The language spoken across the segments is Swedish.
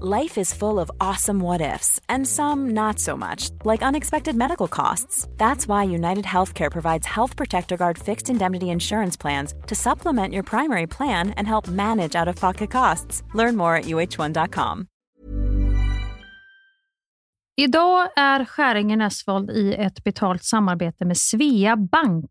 Life is full of awesome what ifs, and some not so much, like unexpected medical costs. That's why United Healthcare provides Health Protector Guard fixed indemnity insurance plans to supplement your primary plan and help manage out of pocket costs. Learn more at uh1.com. Idag är Skäringen Esvold i ett betalt samarbete med Svea Bank.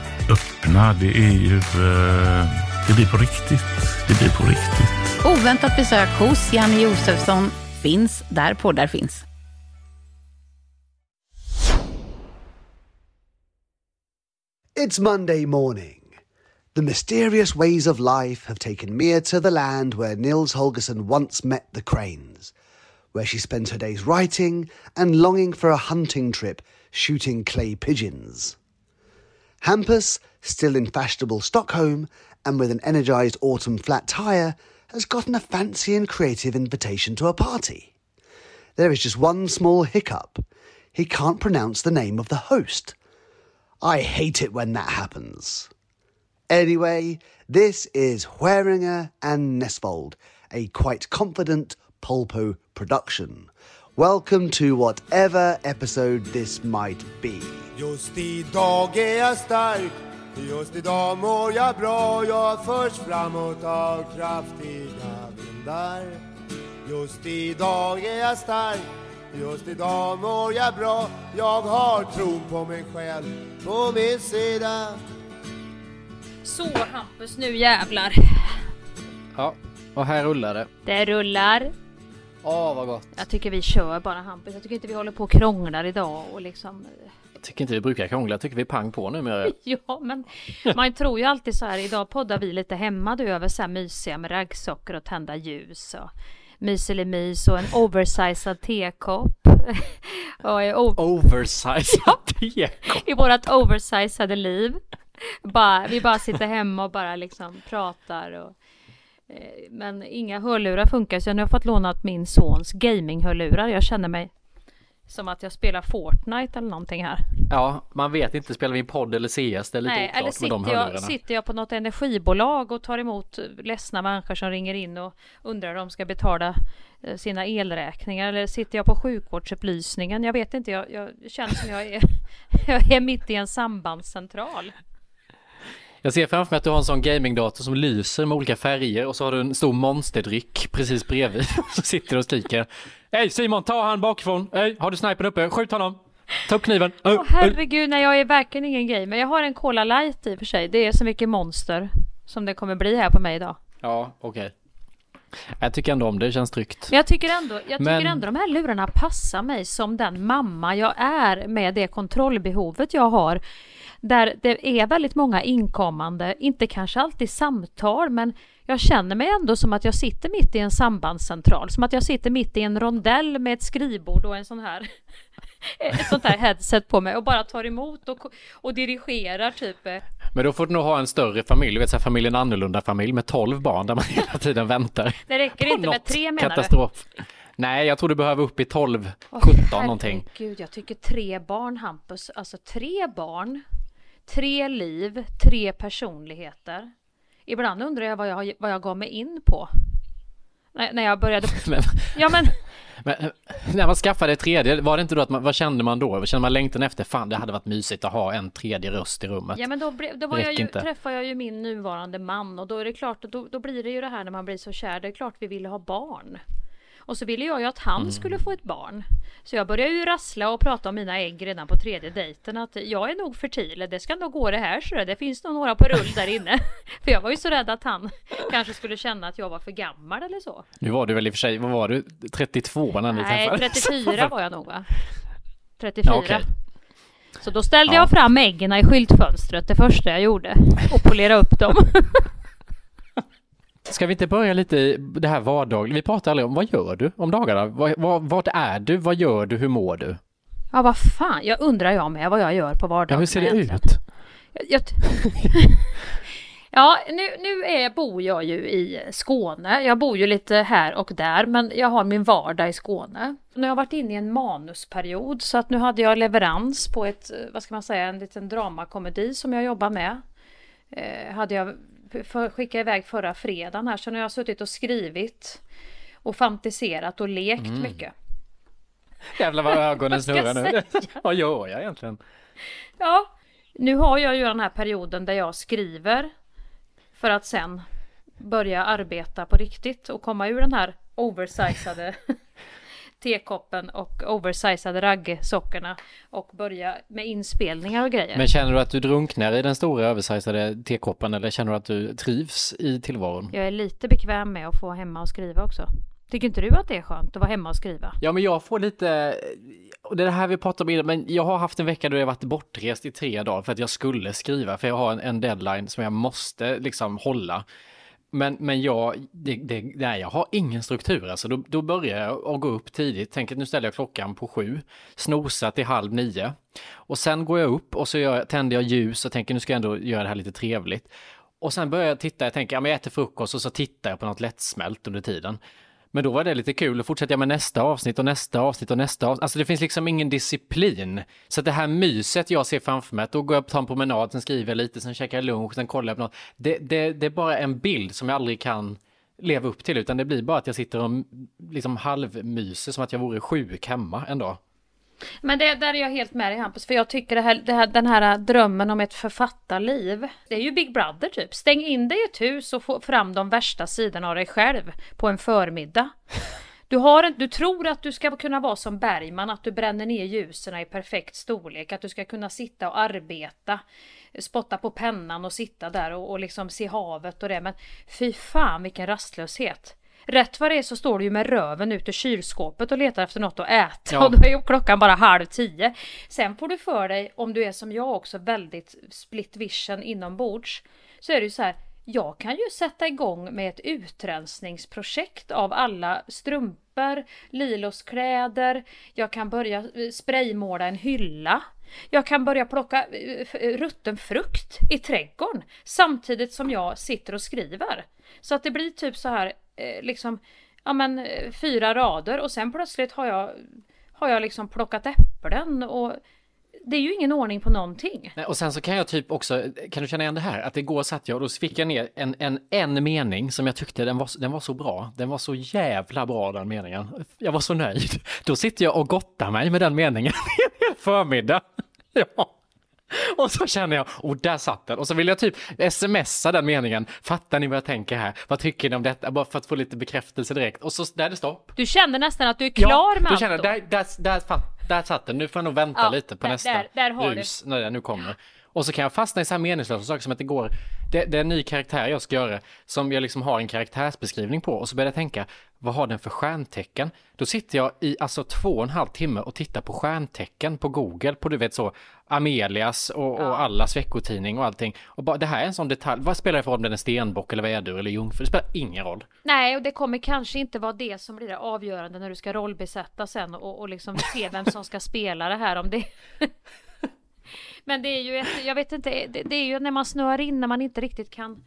öppna. Det är ju... eh, Det blir på riktigt. Det blir på riktigt. Oväntat besök hos Janne Josefsson finns där poddar finns. It's Monday morning. The mysterious ways of life have taken Mia to the land where Nils Holgersson once met the cranes, where she spends her days writing and longing for a hunting trip shooting clay pigeons. Hampus, still in fashionable Stockholm and with an energised autumn flat tyre, has gotten a fancy and creative invitation to a party. There is just one small hiccup. He can't pronounce the name of the host. I hate it when that happens. Anyway, this is Hueringer and Nesvold, a quite confident Polpo production. Welcome to whatever episode this might be. Just idag är jag stark Just idag mår jag bra Jag förs framåt av kraftiga vindar Just idag är jag stark Just idag mår jag bra Jag har tron på mig själv på min sida Så Hampus, nu jävlar. Ja, och här rullar det. Det rullar. Åh, vad gott. Jag tycker vi kör bara Hampus. Jag tycker inte vi håller på och krånglar idag och liksom... Jag tycker inte vi brukar krångla, jag tycker vi är pang på numera. Ja, men man tror ju alltid så här. Idag poddar vi lite hemma du över så här mysiga med raggsockor och tända ljus och myselimys och en oversized tekopp. och Oversized tekopp. I vårat oversizade liv. Bara, vi bara sitter hemma och bara liksom pratar och eh, men inga hörlurar funkar så nu har jag fått låna min sons gaming-hörlurar. Jag känner mig som att jag spelar Fortnite eller någonting här. Ja, man vet inte, spelar vi in podd eller CS? Det är lite Nej, eller oklart med de sitter jag, sitter jag på något energibolag och tar emot ledsna människor som ringer in och undrar om de ska betala eh, sina elräkningar eller sitter jag på sjukvårdsupplysningen? Jag vet inte, jag, jag känner som jag är, jag är mitt i en sambandscentral. Jag ser framför mig att du har en sån gamingdator som lyser med olika färger och så har du en stor monsterdryck precis bredvid. Så sitter du och skriker. Hej Simon, ta han bakifrån. Hej, har du snipern uppe? Skjut honom. Ta upp kniven. Åh ö. herregud, nej jag är verkligen ingen gamer. Jag har en Cola light i och för sig. Det är så mycket monster som det kommer bli här på mig idag. Ja, okej. Jag tycker ändå om det, det känns tryggt. Men jag tycker ändå, jag tycker Men- ändå de här lurarna passar mig som den mamma jag är med det kontrollbehovet jag har. Där det är väldigt många inkommande, inte kanske alltid samtal, men jag känner mig ändå som att jag sitter mitt i en sambandscentral. Som att jag sitter mitt i en rondell med ett skrivbord och en sån här ett sånt här headset på mig och bara tar emot och, och dirigerar typ. Men då får du nog ha en större familj, du vet så här familjen annorlunda familj med 12 barn där man hela tiden väntar. Det räcker inte med tre menar du? katastrof. Nej, jag tror du behöver upp i 12, Åh, 17 någonting. Herregud, jag tycker tre barn Hampus, alltså tre barn, tre liv, tre personligheter. Ibland undrar jag vad jag, vad jag gav mig in på. När, jag började... Men, Ja men, men, när man skaffade tredje, var det inte då att man, vad kände man då? Kände man längtan efter, fan det hade varit mysigt att ha en tredje röst i rummet? ja, men då, ble- då var jag ju, inte. träffade jag ju min nuvarande man och då är det klart, då, då blir det ju det här när man blir så kär, det är klart vi ville ha barn. Och så ville jag ju att han Mm. skulle få ett barn. Så jag började ju rassla och prata om mina ägg redan på tredje dejten. Att jag är nog fertil, det ska nog gå det här så det finns nog några på rull där inne. för jag var ju så rädd att han kanske skulle känna att jag var för gammal eller så. Nu var du väl i och för sig, vad var du, 32 när ni Nej, träffades? 34 var jag nog va? 34. Ja, okej. Så då ställde Ja. jag fram äggen i skyltfönstret det första jag gjorde. Och polera upp dem. Ska vi inte börja lite i det här vardagliga? Vi pratar aldrig om, vad gör du om dagarna? Vad, vad, vad är du? Vad gör du? Hur mår du? Ja vad fan, jag undrar jag med vad jag gör på vardagen. Ja, hur ser det egentligen. ut? Jag, jag ja, nu, nu är, bor jag ju i Skåne. Jag bor ju lite här och där, men jag har min vardag i Skåne. Nu har jag varit inne i en manusperiod, så att nu hade jag leverans på ett, eh, vad ska man säga, en liten dramakomedi som jag jobbar med. Eh, hade jag för, skickat iväg förra fredagen här, så nu har jag suttit och skrivit och fantiserat och lekt Mm. mycket. Jävlar vad ögonen snurrar nu. vad gör jag egentligen? Ja, nu har jag ju den här perioden där jag skriver för att sen börja arbeta på riktigt och komma ur den här oversizade tekoppen och oversizade raggsockorna och börja med inspelningar och grejer. Men känner du att du drunknar i den stora översizade tekoppen eller känner du att du trivs i tillvaron? Jag är lite bekväm med att få hemma och skriva också. Tycker inte du att det är skönt att vara hemma och skriva? Ja, men jag får lite, och det är det här vi pratar om innan, men jag har haft en vecka då jag varit bortrest i tre dagar för att jag skulle skriva, för jag har en, en deadline som jag måste liksom hålla. Men, men jag, det, det, nej, jag har ingen struktur alltså. Då, då börjar jag att gå upp tidigt, tänker att nu ställer jag klockan på sju, snosar till halv nio. Och sen går jag upp och så gör, tänder jag ljus och tänker nu ska jag ändå göra det här lite trevligt. Och sen börjar jag titta, jag tänker, ja, men jag äter frukost och så tittar jag på något lättsmält under tiden. Men då var det lite kul, och fortsätter jag med nästa avsnitt och nästa avsnitt och nästa avsnitt. Alltså det finns liksom ingen disciplin. Så att det här myset jag ser framför mig, att då går jag upp tar en promenad, sen skriver jag lite, sen käkar jag lunch, sen kollar jag på något. Det, det, det är bara en bild som jag aldrig kan leva upp till, utan det blir bara att jag sitter och liksom halvmyser som att jag vore sjuk hemma en dag. Men det, där är jag helt med dig Hampus, för jag tycker det här, det här, den här drömmen om ett författarliv, det är ju Big Brother typ. Stäng in dig i ett hus och få fram de värsta sidorna av dig själv på en förmiddag. Du, har en, du tror att du ska kunna vara som Bergman, att du bränner ner ljusen i perfekt storlek, att du ska kunna sitta och arbeta, spotta på pennan och sitta där och, och liksom se havet och det. Men fy fan vilken rastlöshet. Rätt vad det är så står du ju med röven ut ur kylskåpet och letar efter något att äta Ja. och då är ju klockan bara halv tio. Sen får du för dig, om du är som jag också väldigt split vision inombords, så är det ju så här, jag kan ju sätta igång med ett utrensningsprojekt av alla strumpor, Lilos kläder, jag kan börja eh, spraymåla en hylla. Jag kan börja plocka eh, eh, rutten frukt i trädgården samtidigt som jag sitter och skriver. Så att det blir typ så här Eh, liksom ja men eh, fyra rader och sen plötsligt har jag har jag liksom plockat äpplen och det är ju ingen ordning på någonting. Nej, och sen så kan jag typ också, kan du känna igen det här? Att igår satt jag och då fick jag ner en, en, en mening som jag tyckte den var, den var så bra. Den var så jävla bra den meningen. Jag var så nöjd. Då sitter jag och gottar mig med den meningen en hel förmiddag. Ja. Och så känner jag, och där satt den. Och så vill jag typ smsa den meningen. Fattar ni vad jag tänker här? Vad tycker ni om detta? Bara för att få lite bekräftelse direkt. Och så där är det stopp. Du kände nästan att du är klar ja, med allt känner, då? Där, där, där, där satt den. Nu får jag nog vänta ja, lite på där, nästa där, där har rus när den nu kommer. Och så kan jag fastna i så här meningslösa saker som att det går, det, det, är en ny karaktär jag ska göra som jag liksom har en karaktärsbeskrivning på och så börjar jag tänka, vad har den för stjärntecken? Då sitter jag i alltså två och en halv timme och tittar på stjärntecken på Google, på du vet så, Amelias och, och allas veckotidning och allting. Och bara, det här är en sån detalj, vad spelar det för roll om den är stenbock eller vädur eller jungfru? Det spelar ingen roll. Nej, och det kommer kanske inte vara det som blir det avgörande när du ska rollbesätta sen och, och liksom se vem som ska spela det här om det Men det är ju ett, jag vet inte, det, det är ju när man snöar in när man inte riktigt kan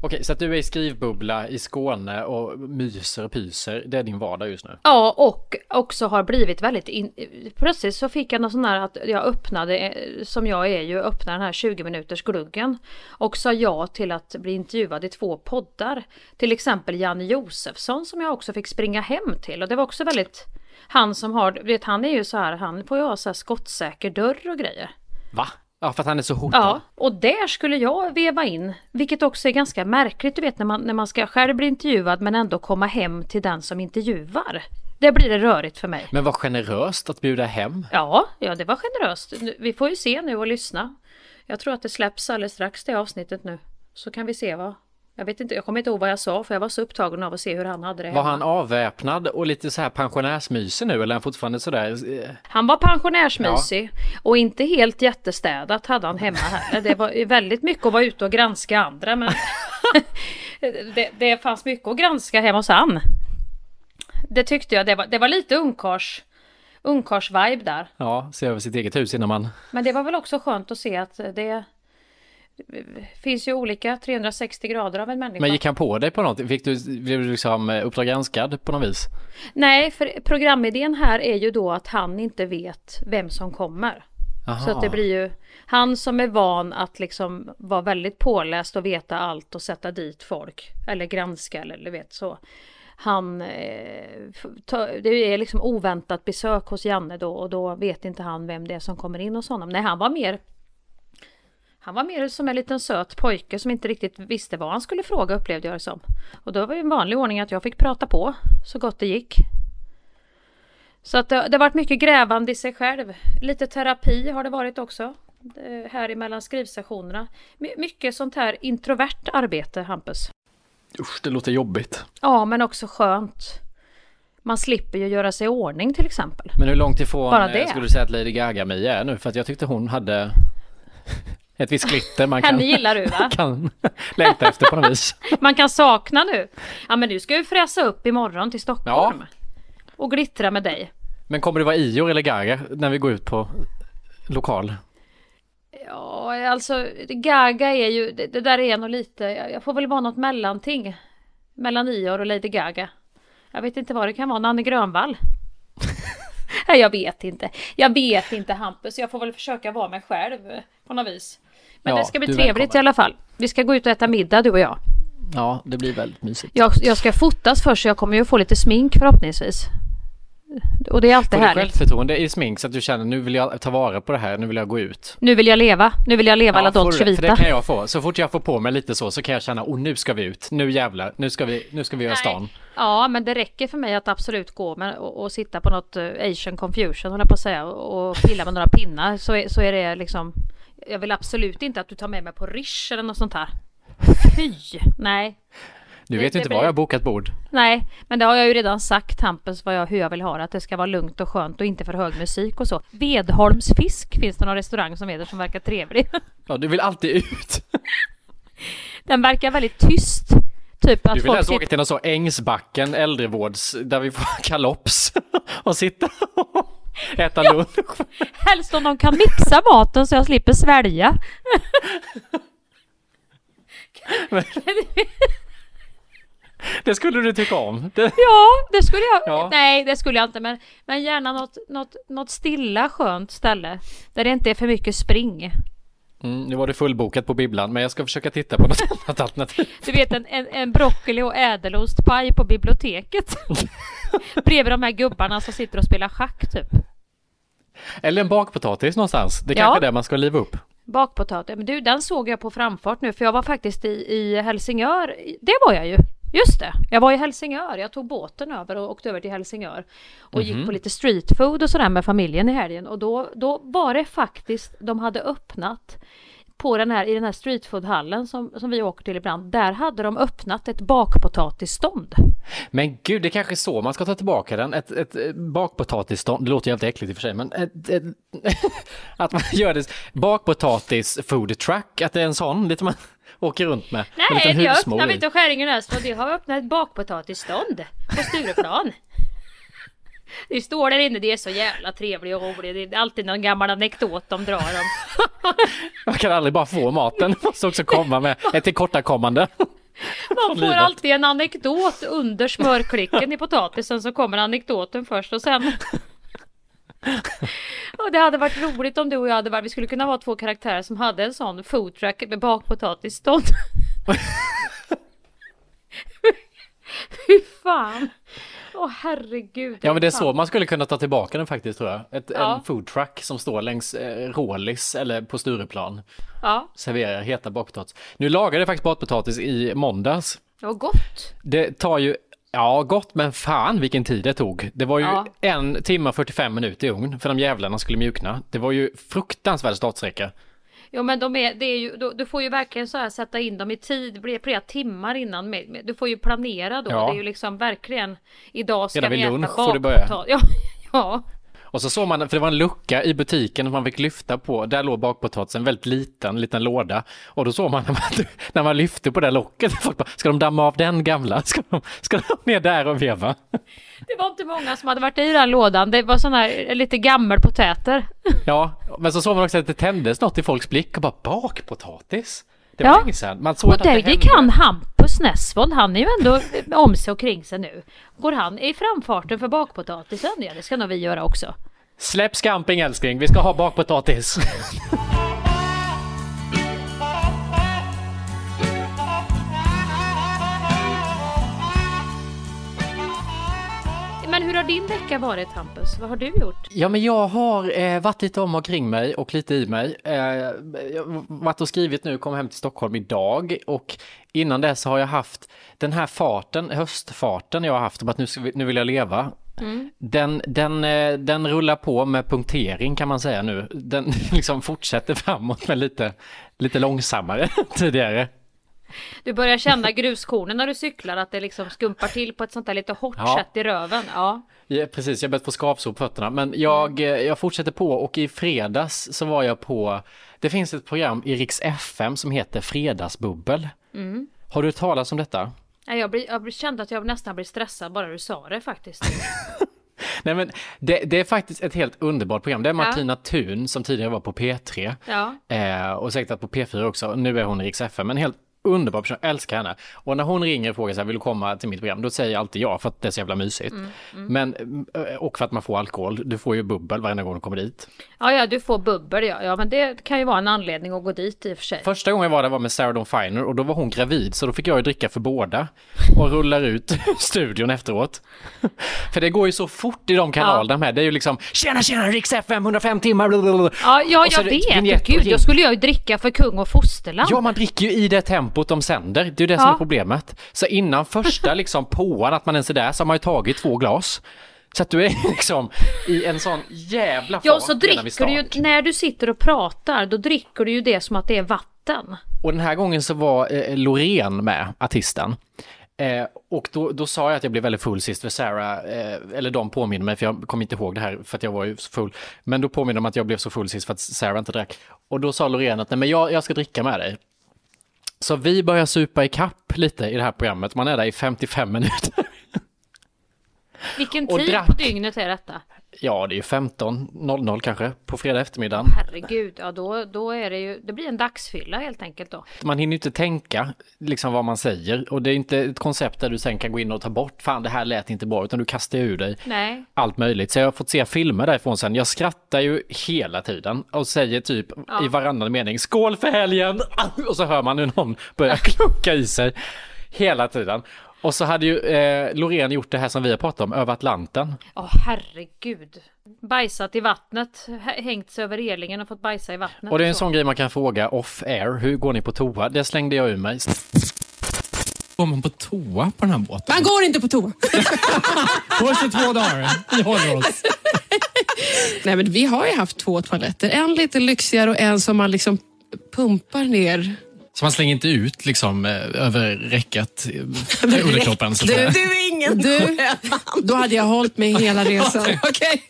Okej, så att du är i skrivbubbla i Skåne och myser och pyser, det är din vardag just nu? Ja, och också har blivit väldigt... In... Plötsligt så fick jag något sån här att jag öppnade, som jag är ju, öppnade den här 20 minuters gluggen. Och sa ja till att bli intervjuad i två poddar. Till exempel Janne Josefsson som jag också fick springa hem till. Och det var också väldigt... Han som har, vet han är ju så här, han får ju ha så här skottsäker dörr och grejer. Va? Ja, för att han är så hotad. Ja, och där skulle jag veva in, vilket också är ganska märkligt, du vet när man, när man ska själv bli intervjuad men ändå komma hem till den som intervjuar. Det blir det rörigt för mig. Men vad generöst att bjuda hem. Ja, ja det var generöst. Vi får ju se nu och lyssna. Jag tror att det släpps alldeles strax det avsnittet nu. Så kan vi se vad, jag vet inte, jag kommer inte ihåg vad jag sa för jag var så upptagen av att se hur han hade det. Var hemma. han avväpnad och lite så här pensionärsmysig nu eller är han fortfarande sådär? Eh? Han var pensionärsmysig ja. och inte helt jättestädat hade han hemma här. Det var väldigt mycket att vara ute och granska andra men det, det fanns mycket att granska hemma hos han. Det tyckte jag, det var, det var lite ungkars ungkars-vibe där. Ja, se över sitt eget hus innan man... Men det var väl också skönt att se att det finns ju olika 360 grader av en människa. Men gick han på dig på något? Fick du, blev du liksom eh, Uppdrag granskad på något vis? Nej, för programidén här är ju då att han inte vet vem som kommer. Aha. Så att det blir ju han som är van att liksom vara väldigt påläst och veta allt och sätta dit folk. Eller granska eller, eller vet så. Han, eh, det är liksom oväntat besök hos Janne då och då vet inte han vem det är som kommer in hos honom. Nej, han var mer han var mer som en liten söt pojke som inte riktigt visste vad han skulle fråga upplevde jag det som. Och då var det en vanlig ordning att jag fick prata på så gott det gick. Så att det, det har varit mycket grävande i sig själv. Lite terapi har det varit också. Här emellan skrivsessionerna. My, mycket sånt här introvert arbete, Hampus. Usch, det låter jobbigt. Ja, men också skönt. Man slipper ju göra sig i ordning till exempel. Men hur långt ifrån Bara det. skulle du säga att Lady Gaga-Mia är nu? För att jag tyckte hon hade ett visst glitter man kan, Henne gillar du va? kan längta efter på något vis. Man kan sakna nu. Ja men du ska ju fräsa upp imorgon till Stockholm. Ja. Och glittra med dig. Men kommer det vara Ior eller Gaga när vi går ut på lokal? Ja alltså Gaga är ju, det, det där är nog lite, jag får väl vara något mellanting. Mellan Ior och Lady Gaga. Jag vet inte vad det kan vara, Nanne Grönvall. Nej, jag vet inte. Jag vet inte Hampus, jag får väl försöka vara mig själv på något vis. Men ja, det ska bli trevligt välkommen. i alla fall. Vi ska gå ut och äta middag du och jag. Ja, det blir väldigt mysigt. Jag, jag ska fotas först så jag kommer ju få lite smink förhoppningsvis. Och det är alltid härligt. självförtroende i smink så att du känner nu vill jag ta vara på det här, nu vill jag gå ut. Nu vill jag leva, nu vill jag leva ja, la dolce vita. För det kan jag få. Så fort jag får på mig lite så så kan jag känna, oh nu ska vi ut, nu jävlar, nu ska vi, nu ska vi göra stan. Ja, men det räcker för mig att absolut gå med och, och sitta på något uh, Asian confusion håller jag på att säga och, och pilla med några pinnar så är, så är det liksom jag vill absolut inte att du tar med mig på Rish eller något sånt här. Fy! Nej. Du vet ju inte var jag har bokat bord. Nej, men det har jag ju redan sagt Hampus vad jag, hur jag vill ha det. Att det ska vara lugnt och skönt och inte för hög musik och så. Vedholms fisk finns det någon restaurang som heter som verkar trevlig. Ja, du vill alltid ut. Den verkar väldigt tyst. Typ att Du vill helst åka till någon så Ängsbacken äldrevårds där vi får kalops och sitta och äta lunch. Helst om de kan mixa maten så jag slipper svälja. Det skulle du tycka om. Det... Ja, det skulle jag. Ja. Nej, det skulle jag inte. Men, men gärna något, något, något stilla skönt ställe. Där det inte är för mycket spring. Mm, nu var det fullbokat på bibblan, men jag ska försöka titta på något annat alternativ. Du vet en, en, en broccoli och ädelostpaj på biblioteket. Bredvid de här gubbarna som sitter och spelar schack typ. Eller en bakpotatis någonstans. Det är Ja. kanske är det man ska liva upp. Bakpotatis. Men du, den såg jag på framfart nu för jag var faktiskt i, i Helsingör. Det var jag ju. Just det, jag var i Helsingör. Jag tog båten över och åkte över till Helsingör. Och gick Mhm. på lite street food och sådär med familjen i helgen. Och då, då var det faktiskt, de hade öppnat på den här, i den här streetfoodhallen som, som vi åker till ibland. Där hade de öppnat ett bakpotatisstånd. Men gud, det är kanske är så man ska ta tillbaka den. Ett, ett eh, bakpotatisstånd, det låter jävligt äckligt i och för sig, men ett, ett, att man gör det, bakpotatis food truck, att det är en sån, lite man åker runt med. med Nej, jag husmor öppnar i. inte Skäringen Öst de har öppnat ett bakpotatisstånd på Stureplan. Det står där inne, det är så jävla trevligt och roligt. Det är alltid någon gammal anekdot de drar om. Man kan aldrig bara få maten, man måste också komma med ett tillkortakommande. Man får alltid en anekdot under smörklicken i potatisen så kommer anekdoten först och sen... Och det hade varit roligt om du och jag hade varit, vi skulle kunna vara två karaktärer som hade en sån foodtruck med bakpotatisstånd. Fy fan! Åh herregud. Ja men det är så man skulle kunna ta tillbaka den faktiskt tror jag. Ett, Ja. En food truck som står längs eh, Rålis eller på Stureplan. Ja, Serverar heta bakpotatis. Nu lagade jag faktiskt bakpotatis i måndags. det var gott. Det tar ju, ja gott men fan vilken tid det tog. Det var ju Ja. en timme och 45 minuter i ugn för de jävlarna skulle mjukna. Det var ju fruktansvärd startsträcka. Jo men de är, det är ju, du, du får ju verkligen så här sätta in dem i tid, det blir flera timmar innan. Med, med, du får ju planera då. Ja. Det är ju liksom verkligen, idag ska Redan vi vid äta lunch bakpotatis. Ja, ja. Och så såg man, för det var en lucka i butiken som man fick lyfta på. Där låg bakpotatisen, en väldigt liten, liten låda. Och då såg man när man, när man lyfte på det locket, folk bara, ska de damma av den gamla? Ska de, ska de ner där och veva? Det var inte många som hade varit i den lådan. Det var sån här lite gammelpotäter. Ja, men så såg man också att det tändes något i folks blick och bara bakpotatis? Det var Ja. länge sedan. Man såg Och att det, kan Hampus Nessvold. Han är ju ändå om sig och kring sig nu. Går han i framfarten för bakpotatisen? Ja, det ska nog vi göra också. Släpp scamping älskling, vi ska ha bakpotatis. hur har din vecka varit Hampus? Vad har du gjort? Ja, men jag har eh, varit lite om omkring mig och lite i mig. Eh, jag har varit och skrivit nu, kom hem till Stockholm idag och innan dess har jag haft den här farten, höstfarten jag har haft om att nu, nu vill jag leva. Den, den, eh, den rullar på med punktering kan man säga nu. Den liksom fortsätter framåt med lite, lite långsammare tidigare. Du börjar känna gruskornen när du cyklar, att det liksom skumpar till på ett sånt där lite hårt Ja. sätt i röven. Ja. Ja, precis, jag börjat få skavsår på fötterna. Men jag, eh, jag fortsätter på och i fredags så var jag på, det finns ett program i Riks FM som heter Fredagsbubbel. Har du talas om detta? Jag, blir, jag kände att jag nästan blir stressad bara du sa det faktiskt. Nej men det, det är faktiskt ett helt underbart program. Det är Martina Thun som tidigare var på P3 Ja. eh, och säkert på P4 också. Nu är hon i Riks FM, men helt underbar person, jag älskar henne. Och när hon ringer och frågar så här, vill du komma till mitt program? Då säger jag alltid ja för att det är så jävla mysigt. Men, eh, och för att man får alkohol, du får ju bubbel varje gång du kommer dit. ja, ja, du får bubbel ja. Ja, men det kan ju vara en anledning att gå dit i och för sig. Första gången jag var där var med Sarah Dawn Finer och då var hon gravid så då fick jag ju dricka för båda och rullar ut studion efteråt. För det går ju så fort i de kanalerna med. Det är ju liksom tjena tjena Rix FM 105 timmar. blablabla. Ja, ja jag vet. Gud, då skulle jag ju dricka för kung och fosterland. Ja, man dricker ju i det tempot de sänder. Det är ju det som Ja. är problemet. Så innan första liksom påan att man ens är där så har man ju tagit två glas. Så att du är liksom i en sån jävla fart Ja, så dricker du ju, när du sitter och pratar, då dricker du ju det som att det är vatten. Och den här gången så var eh, Loreen med, artisten. Eh, och då, då sa jag att jag blev väldigt full sist för Sarah, eh, eller de påminner mig, för jag kommer inte ihåg det här för att jag var ju så full. Men då påminner de att jag blev så full sist för att Sarah inte drack. Och då sa Loreen att nej men jag, jag ska dricka med dig. Så vi börjar supa i kapp lite i det här programmet. Man är där i 55 minuter. Vilken tid drack. på dygnet är detta? Ja, det är ju 15.00 kanske på fredag eftermiddag. Herregud, ja då, då är det ju, det blir en dagsfylla helt enkelt då. Man hinner inte tänka liksom vad man säger och det är inte ett koncept där du sen kan gå in och ta bort, fan det här lät inte bra, utan du kastar ur dig Nej. allt möjligt. Så jag har fått se filmer därifrån sen. Jag skrattar ju hela tiden och säger typ Ja. i varannan mening skål för helgen! Och så hör man hur någon börjar klocka i sig hela tiden. Och så hade ju eh, Loreen gjort det här som vi har pratat om, över Atlanten. Åh herregud. Bajsat i vattnet, hä- hängt sig över relingen och fått bajsa i vattnet. Och det är en så. sån grej man kan fråga off air, hur går ni på toa? Det slängde jag ur mig. Går man på toa på den här båten? Man går inte på toa. På 22 dagar. Vi håller oss. Nej, men vi har ju haft två toaletter. En lite lyxigare och en som man liksom pumpar ner. Så man slänger inte ut liksom eh, över räcket eh, underkroppen. Att säga. är ingen du, Då hade jag hållit mig hela resan. Okej.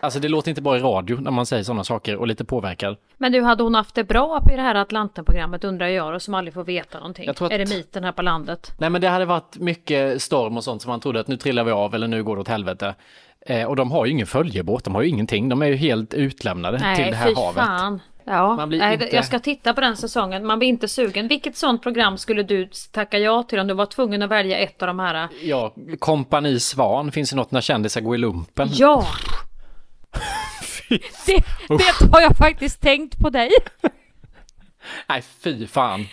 Alltså det låter inte bra i radio när man säger sådana saker och lite påverkad. Men du, hade hon haft det bra i det här Atlanten-programmet undrar jag då, som aldrig får veta någonting? Att- Är det myten här på landet? Nej men det hade varit mycket storm och sånt som man trodde att nu trillar vi av eller nu går det åt helvete. Eh, och de har ju ingen följebåt, de har ju ingenting. De är ju helt utlämnade till Nej, det här fy havet. fan. Ja, Man blir Nej, inte- jag ska titta på den säsongen. Man blir inte sugen. Vilket sånt program skulle du tacka ja till om du var tvungen att välja ett av de här? Ja, Kompani Svan, finns det något när kändisar går i lumpen? Ja! det, det har jag faktiskt tänkt på dig. Nej, fy fan.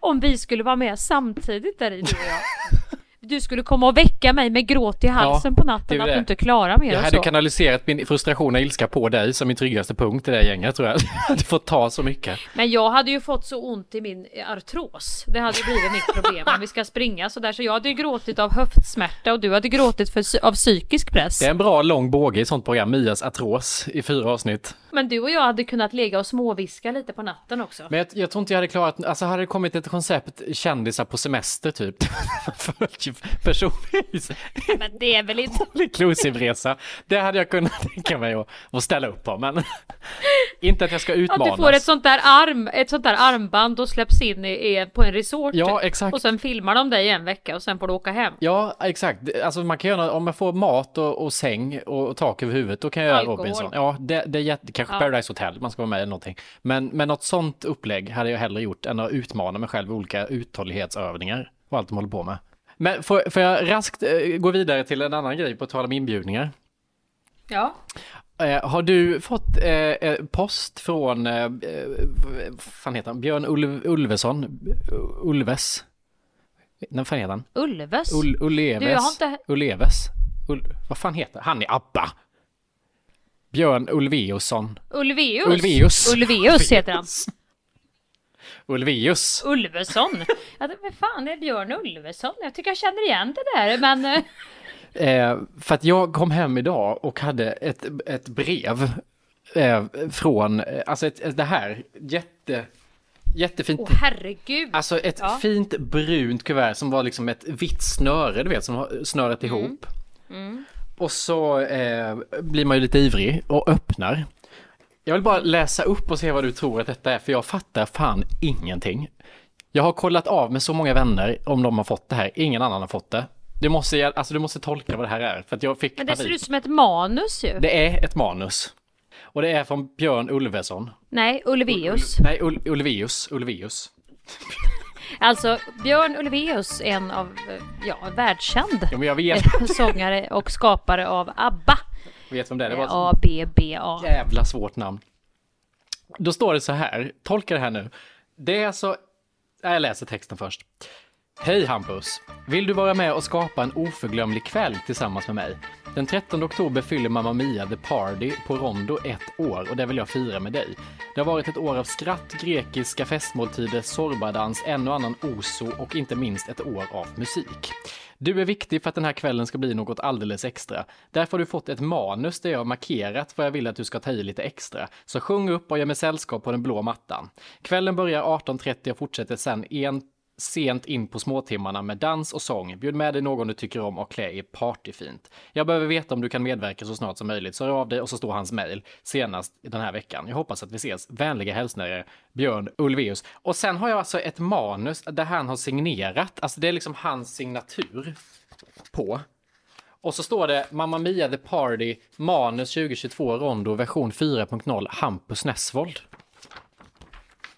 Om vi skulle vara med samtidigt där i du och jag. Du skulle komma och väcka mig med gråt i halsen på det är natten att du inte klarar mer Jag hade så. kanaliserat min frustration och ilska på dig som min tryggaste punkt i det här gänget tror jag. Hade fått ta så mycket. Men jag hade ju fått så ont i min artros. Det hade blivit mitt problem om vi ska springa så där. Så jag hade ju gråtit av höftsmärta och du hade gråtit för, av psykisk press. Det är en bra lång båge i sånt program, Mias artros i fyra avsnitt. Men du och jag hade kunnat ligga och småviska lite på natten också. Men jag, jag tror inte jag hade klarat, alltså hade det kommit ett koncept kändisar på semester typ. Personvis. Men det är väl inte... Inclusive-resa. Det hade jag kunnat tänka mig att, att ställa upp på, men inte att jag ska Att utmanas. du får ett sånt där arm, ett sånt där armband och släpps in i, i, på en resort. Ja, exakt. Och sen filmar de dig en vecka och sen får du åka hem. Ja, exakt. Alltså man kan göra, om man får mat och, och säng och, och tak över huvudet, då kan jag göra Alkohol. Robinson. Ja, det, det är jätte, kanske Ja. Paradise Hotel, man ska vara med eller någonting. Men, men något sånt upplägg hade jag hellre gjort än att utmana mig själv i olika uthållighetsövningar och allt de håller på med. Men får, får jag raskt eh, gå vidare till en annan grej på tal om inbjudningar? Ja. Eh, har du fått eh, post från, eh, vad fan heter han, Björn Ulv, Ulveson? Ulves? När fan heter han? Ulves? Ull, Ulleves? Du, jag har inte... Vad fan heter han? är ABBA. Björn Ulveusson. Ulveus? Ulveus. Ulveus heter han. Ulveus. Ulvesson. Ja, vad fan är Björn Ulveson? Jag tycker jag känner igen det där, men... eh, Eh, för att jag kom hem idag och hade ett, ett brev eh, från, eh, alltså ett, det här, jätte, jättefint. Åh herregud. Alltså ett Ja. fint brunt kuvert som var liksom ett vitt snöre, du vet, som har snöret Mm. ihop. Och så eh, blir man ju lite ivrig och öppnar. Jag vill bara läsa upp och se vad du tror att detta är, för jag fattar fan ingenting. Jag har kollat av med så många vänner om de har fått det här, ingen annan har fått det. Du måste, alltså du måste tolka vad det här är, för att jag fick Men det ser panik. ut som ett manus ju. Det är ett manus. Och det är från Björn Ulveson. Nej, Ulveus. Nej, Ul Ulveus. Ulveus. Alltså, Björn Ulveus, en av, eh, ja, världskänd Ja, sångare och skapare av ABBA. Vet vem det är. Det var A-B-B-A. jävla svårt namn. Då står det så här, tolka det här nu. Det är alltså, jag läser texten först. Hej Hampus! Vill du vara med och skapa en oförglömlig kväll tillsammans med mig? Den 13 oktober fyller Mamma Mia The Party på Rondo ett år och det vill jag fira med dig. Det har varit ett år av skratt, grekiska festmåltider, sorbadans, en och annan oso och inte minst ett år av musik. Du är viktig för att den här kvällen ska bli något alldeles extra. Därför har du fått ett manus där jag har markerat vad jag vill att du ska ta i lite extra. Så sjung upp och gör mig sällskap på den blå mattan. Kvällen börjar 18.30 och fortsätter sen en sent in på småtimmarna med dans och sång. Bjud med dig någon du tycker om och klä i partyfint. Jag behöver veta om du kan medverka så snart som möjligt, så hör av dig och så står hans mejl senast den här veckan. Jag hoppas att vi ses. Vänliga hälsningar Björn Ulvaeus. Och sen har jag alltså ett manus där han har signerat, alltså det är liksom hans signatur på. Och så står det Mamma Mia The Party, manus 2022 Rondo version 4.0 Hampus Nessvold.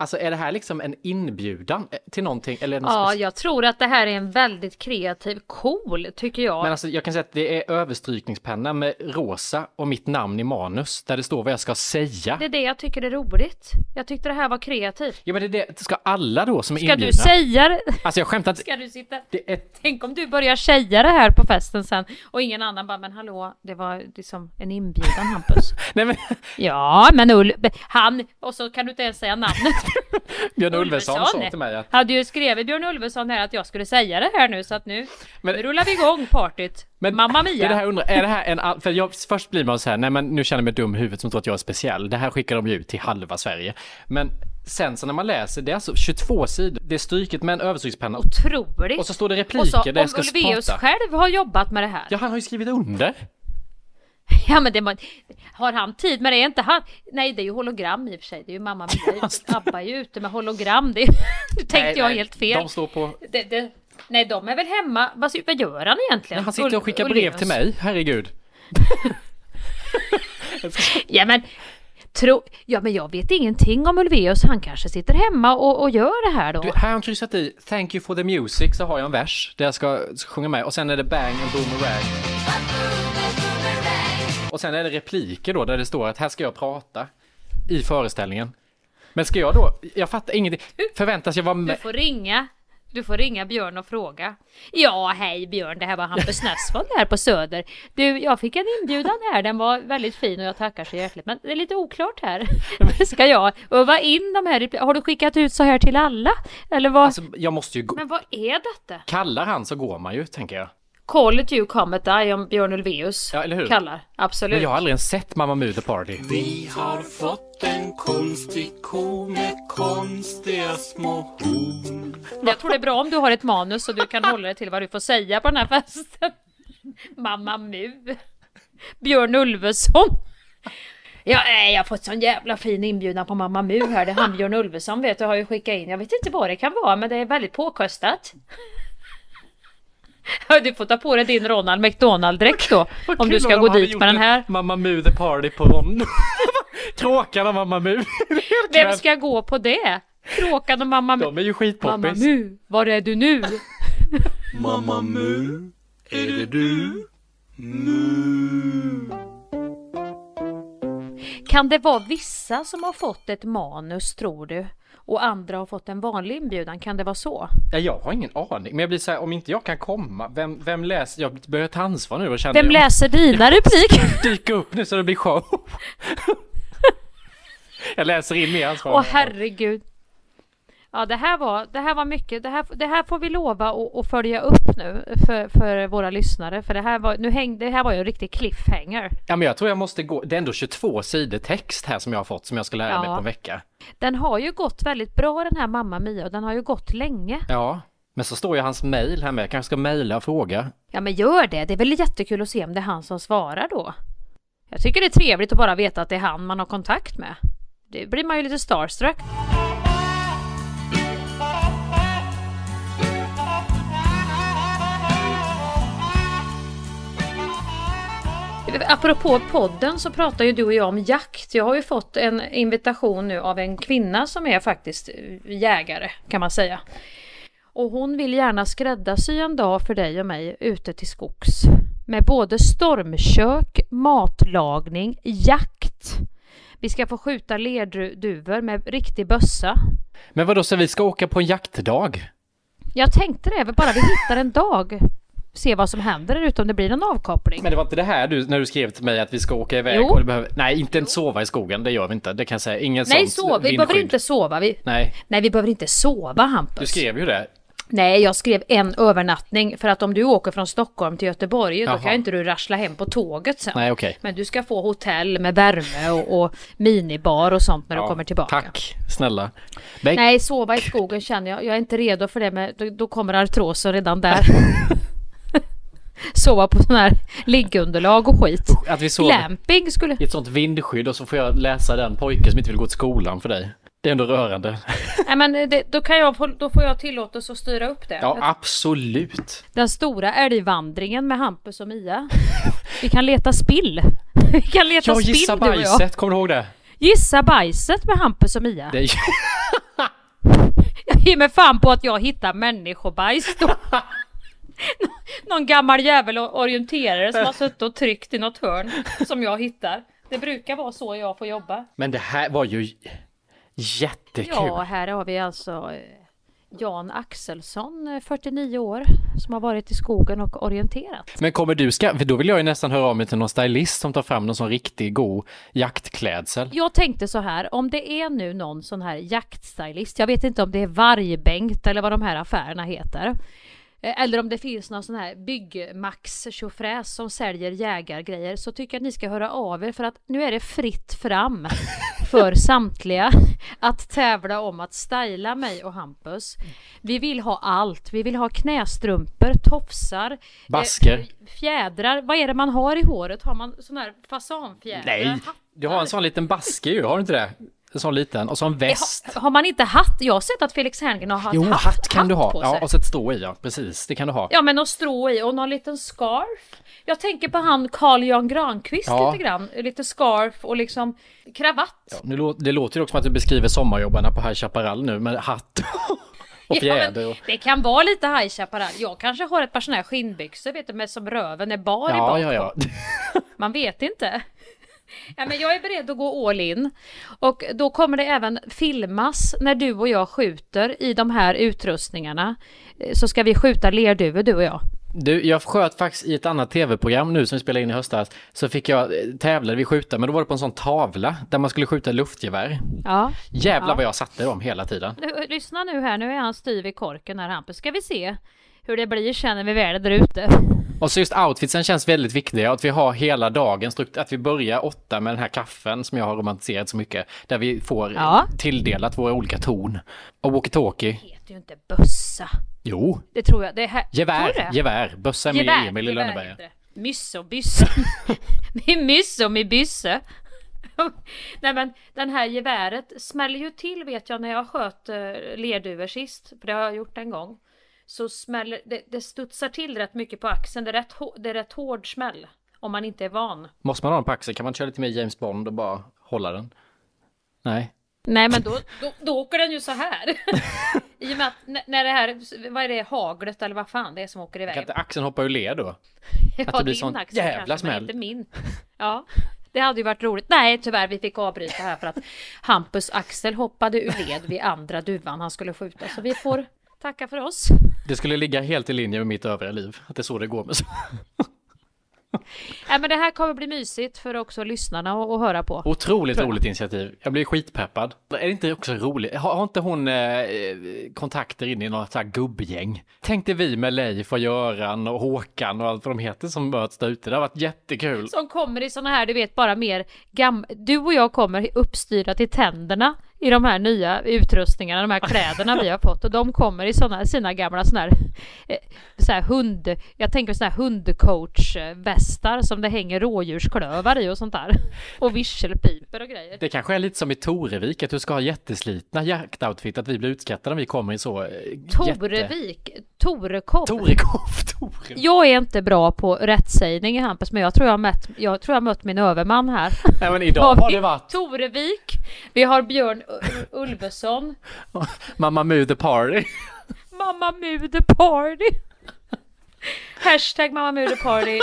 Alltså är det här liksom en inbjudan eh, till någonting? Eller något Ja, jag tror att det här är en väldigt kreativ, cool, tycker jag. Men alltså jag kan säga att det är överstrykningspenna med rosa och mitt namn i manus där det står vad jag ska säga. Det är det jag tycker är roligt. Jag tyckte det här var kreativt. Ja men det är det, ska alla då som är Ska inbjudna? du säga det? Alltså jag skämtar inte. Ska du sitta? Det är... Tänk om du börjar säga det här på festen sen och ingen annan bara, men hallå, det var liksom en inbjudan Hampus. Nej men Ja, men Ull, han, och så kan du inte ens säga namnet. Björn Ulveson sa till mig att Hade ju skrivit Björn Ulveson här att jag skulle säga det här nu så att nu, Men- nu rullar vi igång partyt. Mamma det är Mia. det här undrar, är det här en, för jag, först blir man så här, nej men nu känner jag mig dum i huvudet som tror att jag är speciell. Det här skickar de ju ut till halva Sverige. Men sen så när man läser, det är alltså 22 sidor, det är stryket med en överstrykspenna. Och, Otroligt. och så står det Och repliker så där jag om ska Ulvaeus prata. själv har jobbat med det här. Ja, han har ju skrivit under. Ja men det må, har han tid med det? Är inte han? Nej det är ju hologram i och för sig. Det är ju mamma Mia. Abba är ju ute med hologram. Det, nu tänkte Nej, jag nej, helt fel. De står på... Det, det, nej de är väl hemma. Vad, vad gör han egentligen? Han sitter och skickar brev till mig, herregud. Ja men Tro, ja men jag vet ingenting om Ulvaeus. Han kanske sitter hemma och, och gör det här då. Du, här har han kryssat i Thank you for the music så har jag en vers där jag ska sjunga med och sen är det bang and boomerang. Och sen är det repliker då där det står att här ska jag prata i föreställningen. Men ska jag då, jag fattar ingenting, förväntas jag vara Du med? får ringa. Du får ringa Björn och fråga. Ja, hej Björn, det här var Hampus Nessvold här på Söder. Du, jag fick en inbjudan här, den var väldigt fin och jag tackar så hjärtligt. Men det är lite oklart här. Ska jag öva in de här Har du skickat ut så här till alla? Eller vad? Alltså, jag måste ju gå. Men vad är detta? Kallar han så går man ju, tänker jag. Call it you come at die om Björn Ulvaeus Ja, eller hur? kallar. Absolut. Men jag har aldrig ens sett Mamma Mu The Party. Vi har fått en konstig ko med konstiga små horn. Jag tror det är bra om du har ett manus så du kan hålla dig till vad du får säga på den här festen. Mamma Mu. Björn Ulveson. Ja, jag har fått sån jävla fin inbjudan på Mamma Mu här. Det är han Björn Ulveson vet du har ju skickat in. Jag vet inte vad det kan vara men det är väldigt påkostat. Du får ta på dig din Ronald McDonald-dräkt då. Om du ska gå dit med den en här. Mamma Mu The Party på. Kråkan och Mamma Mu. Vem ska gå på det? Kråkan och Mamma Mu. De är ju skitpoppis. Mamma Mu, var är du nu? Mamma Mu, är det du? Mu. Kan det vara vissa som har fått ett manus tror du? Och andra har fått en vanlig inbjudan, kan det vara så? Ja, jag har ingen aning, men jag blir så här, om inte jag kan komma, vem, vem läser? Jag börjar ta ansvar nu och känner Vem jag läser dina repliker? dyka upp nu så det blir show. jag läser in mer ansvar. Åh herregud. Ja det här var, det här var mycket, det här, det här får vi lova att, följa upp nu för, för våra lyssnare. För det här var, nu häng, det här var ju en riktig cliffhanger. Ja, men jag tror jag måste gå, det är ändå 22 sidor text här som jag har fått som jag ska lära Ja. mig på en vecka. Den har ju gått väldigt bra den här Mamma Mia och den har ju gått länge. Ja, men så står ju hans mail här med, jag kanske ska mejla och fråga. Ja men gör det, det är väl jättekul att se om det är han som svarar då. Jag tycker det är trevligt att bara veta att det är han man har kontakt med. Det blir man ju lite starstruck. Apropå podden så pratar ju du och jag om jakt. Jag har ju fått en invitation nu av en kvinna som är faktiskt jägare kan man säga. Och hon vill gärna skräddarsy en dag för dig och mig ute till skogs. Med både stormkök, matlagning, jakt. Vi ska få skjuta lerduvor med riktig bössa. Men vadå, så vi ska åka på en jaktdag? Jag tänkte det, bara vi hittar en dag. Se vad som händer där ute, om det blir någon avkoppling. Men det var inte det här du, när du skrev till mig att vi ska åka iväg Jo. och det behöver, nej inte en sova i skogen, det gör vi inte, det kan jag säga, ingen Nej, sånt sov, vi behöver inte sova. Vi, Nej, nej, vi behöver inte sova Hampus. du skrev ju det. Nej, jag skrev en övernattning för att om du åker från Stockholm till Göteborg Jaha. då kan inte du rassla hem på tåget sen. Nej, okej. Men du ska få hotell med värme och, och minibar och sånt när du Ja, kommer tillbaka. Tack, snälla. Men, Nej, sova i skogen känner jag. Jag är inte redo för det, men då, då kommer artrosen redan där. sova på sån här liggunderlag och skit. att vi sover Glamping skulle... i ett sånt vindskydd och så får jag läsa den pojke som inte vill gå till skolan för dig. Det är ändå rörande. Nej, men det, då, kan jag, då får jag tillåtelse att styra upp det. Ja, absolut. Den stora älgvandringen med Hampus och Mia. Vi kan leta spill. Vi kan leta Jag spill du och jag. bajset, kommer du ihåg det? Gissa bajset med Hampus och Mia. det är... Jag ger mig fan på att jag hittar människobajs då. Nå- Någon gammal jävel orienterare som har suttit och tryckt i något hörn som jag hittar. Det brukar vara så jag får jobba. Men det här var ju jättekul. Ja, här har vi alltså eh, Jan Axelsson, eh, 49 år, som har varit i skogen och orienterat. Men kommer du ska, för då vill jag ju nästan höra av mig till någon stylist som tar fram någon sån riktig god jaktklädsel. Jag tänkte så här, om det är nu någon sån här jaktstylist, jag vet inte om det är Vargbänkt eller vad de här affärerna heter. Eh, Eller om det finns någon sån här Byggmax tjofräs som säljer jägargrejer så tycker jag att ni ska höra av er för att nu är det fritt fram för samtliga att tävla om att styla mig och Hampus. Vi vill ha allt. Vi vill ha knästrumpor, tofsar, eh, Basker. fjädrar. Vad är det man har i håret? Har man sån här fasanfjädrar? Nej, du har en sån liten baske ju, har du inte det? En sån liten, och så en väst. Har man inte hatt? Jag har sett att Felix Herngren har haft Jo, hatt, hatt kan du hatt ha. på Ja, sig. och så ett strå i, ja. Precis, det kan du ha. Ja men och strå i och någon liten scarf. Jag tänker på han Carl Jan Granqvist Ja. lite grann. Lite scarf och liksom kravatt. Ja, nu lå- det låter ju också som att du beskriver sommarjobbarna på High Chaparral nu med hatt och Ja, fjäder. och... det kan vara lite High Chaparral. Jag kanske har ett par såna här skinnbyxor vet du, med som röven är bar i Ja, bak ja, ja. Man vet inte. Ja, men jag är beredd att gå all in. Och då kommer det även filmas när du och jag skjuter i de här utrustningarna. Eh, Så ska vi skjuta lerduvor du och jag. Du, jag sköt faktiskt i ett annat tv-program nu som vi spelade in i höstas. Så fick jag, eh, tävlade vi skjuta, men då var det på en sån tavla där man skulle skjuta luftgevär. Ja. Jävlar Ja. vad jag satte dem hela tiden. Nu, lyssna nu här, nu är han styv i korken här Hampus. Ska vi se hur det blir sen när vi väl är där ute. Och så just outfitsen känns väldigt viktiga, att vi har hela dagen, att vi börjar åtta med den här kaffen som jag har romantiserat så mycket, där vi får Ja. tilldelat våra olika torn. Och walkie-talkie. Det heter ju inte bössa. Jo, Det tror jag. Det är här. Gevär, gevär, bössa med Gevär, Emil i Lönneberga. Mysse och bysse. Min mysse och min bysse. Nej men den här geväret smäller ju till vet jag när jag sköt uh, lerduvor sist. För det har jag gjort en gång. Så smäller det, det studsar till rätt mycket på axeln. Det är rätt, det är rätt hård smäll. Om man inte är van. Måste man ha den på axeln? Kan man köra lite mer James Bond och bara hålla den? Nej. Nej men då, då, då åker den ju så här. I och med att när det här, vad är det, haglet eller vad fan det är som åker iväg. Kan inte axeln hoppa ur led då? Ja, Att det blir sån axel jävla kanske, smäll. Inte min. Ja, det hade ju varit roligt. Nej, tyvärr, vi fick avbryta här för att Hampus axel hoppade ur led vid andra duvan han skulle skjuta. Så vi får tacka för oss. Det skulle ligga helt i linje med mitt övriga liv, att det är så det går med så. Nej, men det här kommer bli mysigt för också lyssnarna att höra på. Otroligt roligt initiativ. Jag blir skitpeppad. Är det inte också roligt? Har, har inte hon eh, kontakter in i något så här gubbgäng? Tänkte vi med Leif och Göran och Håkan och allt vad de heter som möts där ute. Det har varit jättekul. Som kommer i såna här, du vet, bara mer gam... Du och jag kommer uppstyrda till tänderna i de här nya utrustningarna, de här kläderna vi har fått. Och de kommer i såna, sina gamla såna här, eh, så här hund... Jag tänker såna här hundcoach-västar som det hänger rådjursklövar i och sånt där. Och virselpipor och grejer. Det kanske är lite som i Torevik, att du ska ha jätteslitna jaktoutfit, att vi blir utskrattade om vi kommer i så eh, jätte... Torevik, Torekov. Torekov, Tore. Jag är inte bra på rättsägning Hampus, men jag tror jag mött, jag tror jag har mött min överman här. Nej men idag har det varit Torevik, vi har Björn Ulveson, Mamma Mu the party. Mamma Mu the party. Hashtag Mamma Mu the party.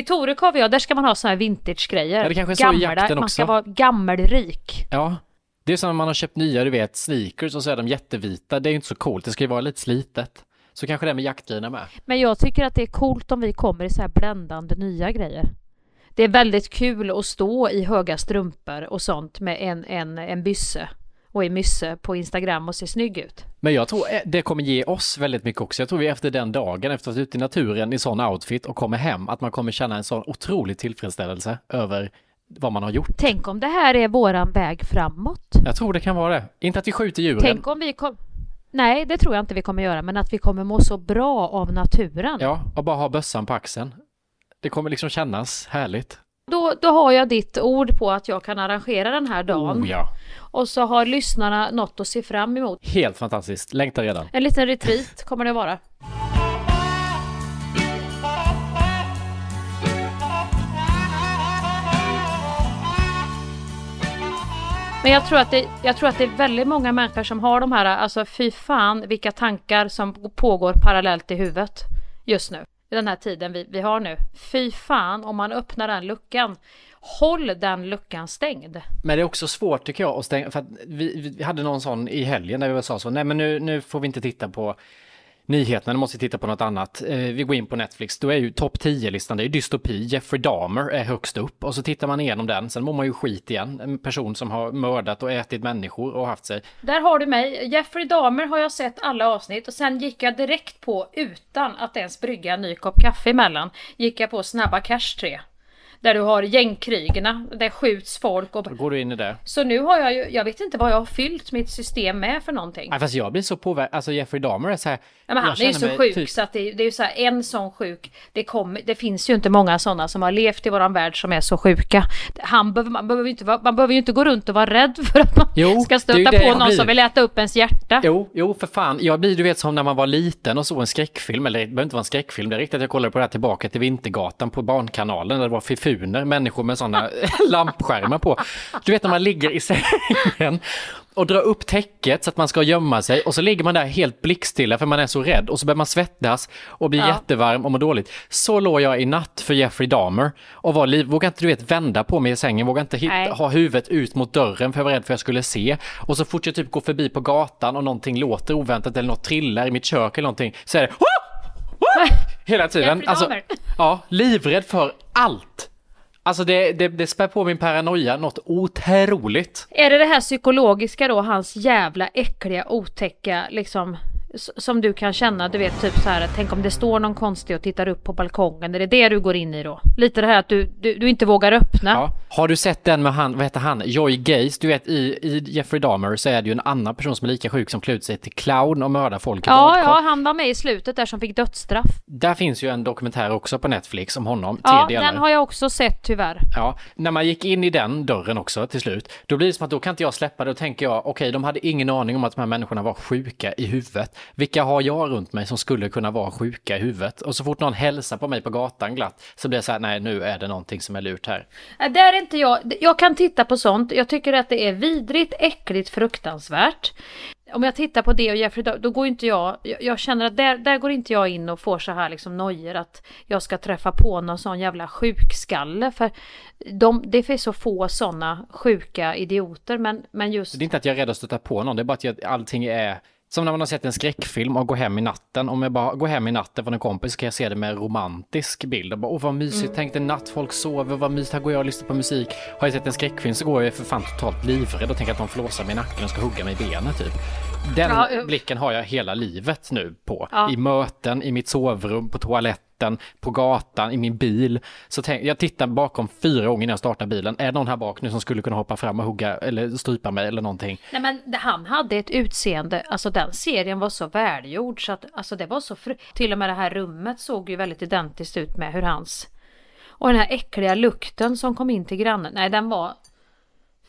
I Torekov, ja, där ska man ha såna här vintage-grejer. Ja, det kanske är så i jakten Man ska också. vara gammelrik. Ja, det är som när man har köpt nya, du vet, sneakers och så är de jättevita. Det är ju inte så coolt, det ska ju vara lite slitet. Så kanske det är med jaktgrejerna med. Men jag tycker att det är coolt om vi kommer i så här bländande nya grejer. Det är väldigt kul att stå i höga strumpor och sånt med en, en, en bysse och i mysse på Instagram och se snygg ut. Men jag tror eh, det kommer ge oss väldigt mycket också. Jag tror vi efter den dagen, efter att ha varit ute i naturen i sån outfit och kommer hem, att man kommer känna en sån otrolig tillfredsställelse över vad man har gjort. Tänk om det här är våran väg framåt. Jag tror det kan vara det. Inte att vi skjuter djuren. Tänk om vi kom... Nej, det tror jag inte vi kommer göra, men att vi kommer må så bra av naturen. Ja, och bara ha bössan på axeln. Det kommer liksom kännas härligt. Då, då har jag ditt ord på att jag kan arrangera den här dagen. Oh, ja. Och så har lyssnarna något att se fram emot. Helt fantastiskt. Längtar redan. En liten retreat kommer det vara. Men jag tror, att det, jag tror att det är väldigt många människor som har de här, alltså fy fan vilka tankar som pågår parallellt i huvudet just nu. I den här tiden vi, vi har nu. Fy fan om man öppnar den luckan. Håll den luckan stängd. Men det är också svårt tycker jag att stänga, för att vi, vi hade någon sån i helgen där vi sa så, nej men nu, nu får vi inte titta på nyheterna, nu måste vi titta på något annat. Eh, vi går in på Netflix, då är ju topp 10-listan, det är ju dystopi, Jeffrey Dahmer är högst upp och så tittar man igenom den, sen mår man ju skit igen. En person som har mördat och ätit människor och haft sig. Där har du mig. Jeffrey Dahmer har jag sett alla avsnitt och sen gick jag direkt på, utan att ens brygga en ny kopp kaffe emellan, gick jag på Snabba Cash 3. Där du har gängkrigerna, där skjuts folk och... Då går du in i det. Så nu har jag ju, jag vet inte vad jag har fyllt mitt system med för någonting. Nej, fast jag blir så påverkad, alltså Jeffrey Dahmer är så här. Ja, men han är ju så sjuk typ... så att det, det är ju så här, en sån sjuk, det, kom, det finns ju inte många sådana som har levt i våran värld som är så sjuka. Han behöver, man, behöver inte, man behöver ju inte gå runt och vara rädd för att man jo, ska stöta på någon som vill äta upp ens hjärta. Jo, jo för fan. Jag blir du vet som när man var liten och såg en skräckfilm, eller det behöver inte vara en skräckfilm, det är riktigt att jag kollade på det här tillbaka till Vintergatan på Barnkanalen där det var fifuner, människor med sådana lampskärmar på. Du vet när man ligger i sängen och drar upp täcket så att man ska gömma sig och så ligger man där helt blickstilla för man är så rädd och så börjar man svettas och blir ja. jättevarm och mår dåligt. Så låg jag i natt för Jeffrey Dahmer och var liv, vågade inte du vet vända på mig i sängen, vågade inte hitta, ha huvudet ut mot dörren för jag var rädd för att jag skulle se. Och så fort jag typ går förbi på gatan och någonting låter oväntat eller något trillar i mitt kök eller någonting så är det Hela tiden. Alltså, ja, livrädd för allt. Alltså det, det, det spär på min paranoia något otroligt. Är det det här psykologiska då, hans jävla äckliga otäcka liksom som du kan känna, du vet typ så här, tänk om det står någon konstig och tittar upp på balkongen, är det det du går in i då? Lite det här att du, du, du inte vågar öppna. Ja. Har du sett den med han, vad heter han, Joy Gaze, du vet i, i Jeffrey Dahmer så är det ju en annan person som är lika sjuk som klär ut sig till clown och mördar folk i Ja, badkar. ja, han var med i slutet där som fick dödsstraff. Där finns ju en dokumentär också på Netflix om honom, Ja, den har jag också sett tyvärr. Ja, när man gick in i den dörren också till slut, då blir det som att då kan inte jag släppa det, då tänker jag, okej, okay, de hade ingen aning om att de här människorna var sjuka i huvudet. Vilka har jag runt mig som skulle kunna vara sjuka i huvudet? Och så fort någon hälsar på mig på gatan glatt så blir det så här, nej nu är det någonting som är lurt här. Där är inte jag, jag kan titta på sånt, jag tycker att det är vidrigt, äckligt, fruktansvärt. Om jag tittar på det och Jeffrey då går inte jag, jag, jag känner att där, där går inte jag in och får så här liksom nojor att jag ska träffa på någon sån jävla sjukskalle. För de, det finns så få sådana sjuka idioter men, men just... Det är inte att jag är rädd att stöta på någon, det är bara att jag, allting är som när man har sett en skräckfilm och går hem i natten. Om jag bara går hem i natten från en kompis så kan jag se det med en romantisk bild. Och bara, Åh vad mysigt, mm. tänk en natt, folk sover, vad mysigt, här går jag och lyssnar på musik. Har jag sett en skräckfilm så går jag för fan totalt livrädd och tänker att de flåsar mig i nacken och ska hugga mig i benen typ. Den ja, blicken har jag hela livet nu på. Ja. I möten, i mitt sovrum, på toaletten, på gatan, i min bil. Så tänk, jag tittar bakom fyra gånger innan jag startar bilen. Är det någon här bak nu som skulle kunna hoppa fram och hugga eller strypa mig eller någonting? Nej men han hade ett utseende, alltså den serien var så välgjord så att alltså det var så fru... Till och med det här rummet såg ju väldigt identiskt ut med hur hans och den här äckliga lukten som kom in till grannen. Nej den var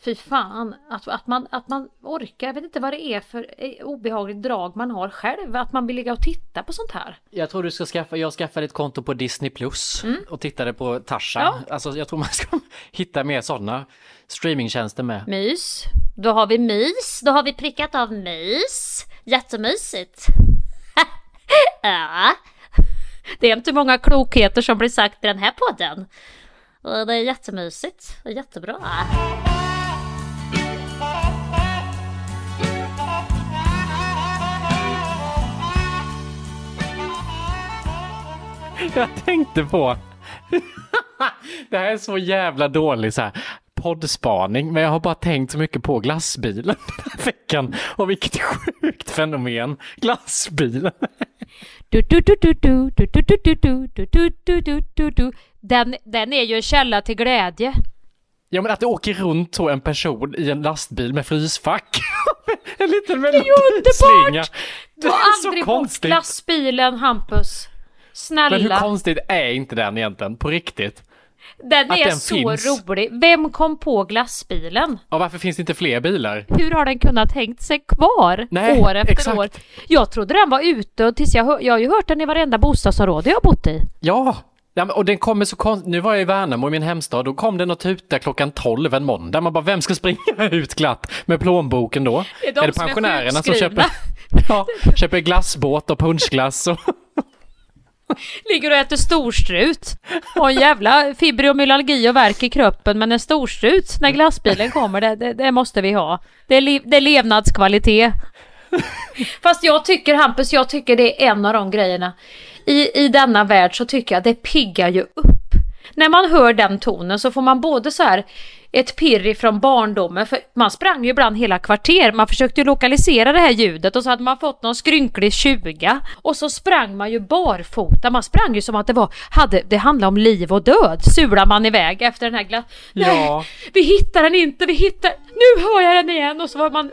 Fy fan, att, att, man, att man orkar. Jag vet inte vad det är för eh, obehagligt drag man har själv. Att man vill ligga och titta på sånt här. Jag tror du ska skaffa, jag skaffade ett konto på Disney Plus mm. och tittade på Tarzan. Ja. Alltså jag tror man ska hitta mer sådana streamingtjänster med. Mys. Då har vi mys. Då har vi prickat av mys. Jättemysigt. ja. Det är inte många klokheter som blir sagt i den här podden. Det är jättemysigt. Är jättebra. jag tänkte på. det här är så jävla dålig så här poddspaning, men jag har bara tänkt så mycket på glassbilen den här veckan. Och vilket sjukt fenomen. Glassbilen. Den, den är ju en källa till glädje. Ja men att det åker runt så en person i en lastbil med frysfack. en liten melodislinga. Det är ju underbart! Ta aldrig bort lastbilen Hampus. Hampus. Men hur Snälla. konstigt är inte den egentligen, på riktigt? Den att är den så finns? rolig. Vem kom på glassbilen? Och varför finns det inte fler bilar? Hur har den kunnat hängt sig kvar Nej, år efter exakt. år? Jag trodde den var ute tills jag, hör, jag har ju hört den i varenda bostadsområde jag har bott i. Ja, ja och den kommer så konstigt. Nu var jag i Värnamo, i min hemstad, då kom den och tutade klockan 12 en måndag. Man bara, vem ska springa ut glatt med plånboken då? Det är de det som är pensionärerna som sjukskrivna. köper, ja, köper glassbåt och punschglass och Ligger och äter storstrut. Och en jävla fibromyalgi och värk i kroppen men en storstrut när glassbilen kommer det, det, det måste vi ha. Det är, liv, det är levnadskvalitet. Fast jag tycker Hampus, jag tycker det är en av de grejerna. I, I denna värld så tycker jag det piggar ju upp. När man hör den tonen så får man både så här ett pirr ifrån barndomen, för man sprang ju ibland hela kvarter, man försökte ju lokalisera det här ljudet och så hade man fått någon skrynklig 20 och så sprang man ju barfota, man sprang ju som att det var, hade, det handlade om liv och död, sular man iväg efter den här glass... Ja. Nej, vi hittar den inte, vi hittar, nu hör jag den igen! Och så var man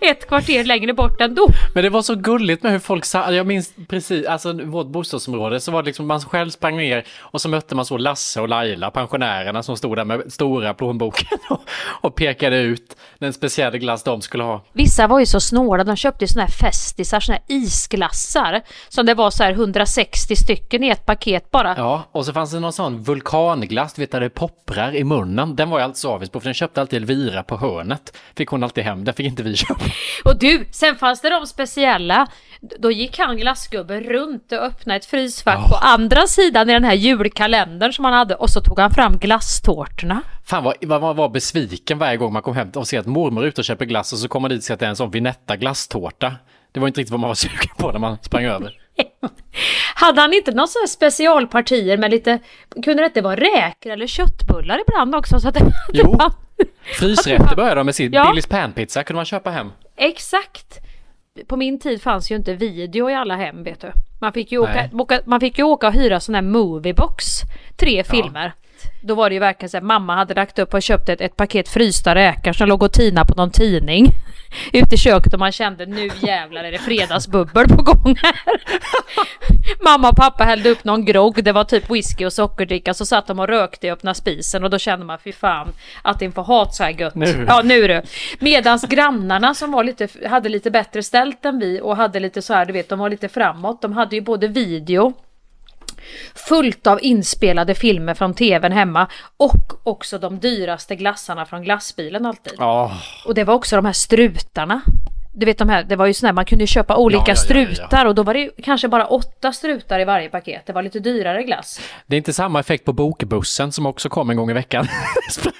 ett kvarter längre bort ändå. Men det var så gulligt med hur folk sa, jag minns precis, alltså vårt bostadsområde så var det liksom man själv sprang ner och så mötte man så Lasse och Laila, pensionärerna som stod där med stora plånboken och, och pekade ut den speciella glass de skulle ha. Vissa var ju så snåla, de köpte ju såna här festisar, såna här isglassar. Som det var så här 160 stycken i ett paket bara. Ja, och så fanns det någon sån vulkanglass, du vet där det popprar i munnen. Den var jag alltid så avis på, för den köpte alltid Elvira på hörnet. Fick hon alltid hem, den fick inte vi köpa. Och du, sen fanns det de speciella. Då gick han glassgubben runt och öppnade ett frysfack på andra sidan i den här julkalendern som han hade och så tog han fram glasstårtorna. Fan vad vad man var besviken varje gång man kom hem och ser att mormor är ute och köper glass och så kommer man dit och ser att det är en sån Vinetta glasstårta. Det var inte riktigt vad man var sugen på när man sprang över. Hade han inte några sådana specialpartier med lite, kunde det inte vara räkor eller köttbullar ibland också? Så att det, Jo. Frysrätter började de med sin. Ja. Billys panpizza kunde man köpa hem. Exakt. På min tid fanns ju inte video i alla hem vet du. Man fick ju åka, Nej. åka, man fick ju åka och hyra sån här moviebox. Tre filmer. Då var det ju verkligen så här, mamma hade lagt upp och köpt ett, ett paket frysta räkor som låg och tina på någon tidning. Ute i köket och man kände nu jävlar är det fredagsbubbel på gång här. Mamma och pappa hällde upp någon grogg, det var typ whisky och sockerdricka, så satt de och rökte i öppna spisen och då kände man fy fan att de får hat så här gött. Nu. Ja nu du. Medans grannarna som var lite, hade lite bättre ställt än vi och hade lite så här, du vet, de var lite framåt. De hade ju både video fullt av inspelade filmer från tvn hemma och också de dyraste glassarna från glassbilen alltid. Ja, Och det var också de här strutarna. Du vet de här, det var ju sådär, man kunde köpa olika Ja, ja, ja, ja, strutar och då var det kanske bara åtta strutar i varje paket. Det var lite dyrare glass. det är inte samma effekt på bokbussen som också kom en gång i veckan. Spr-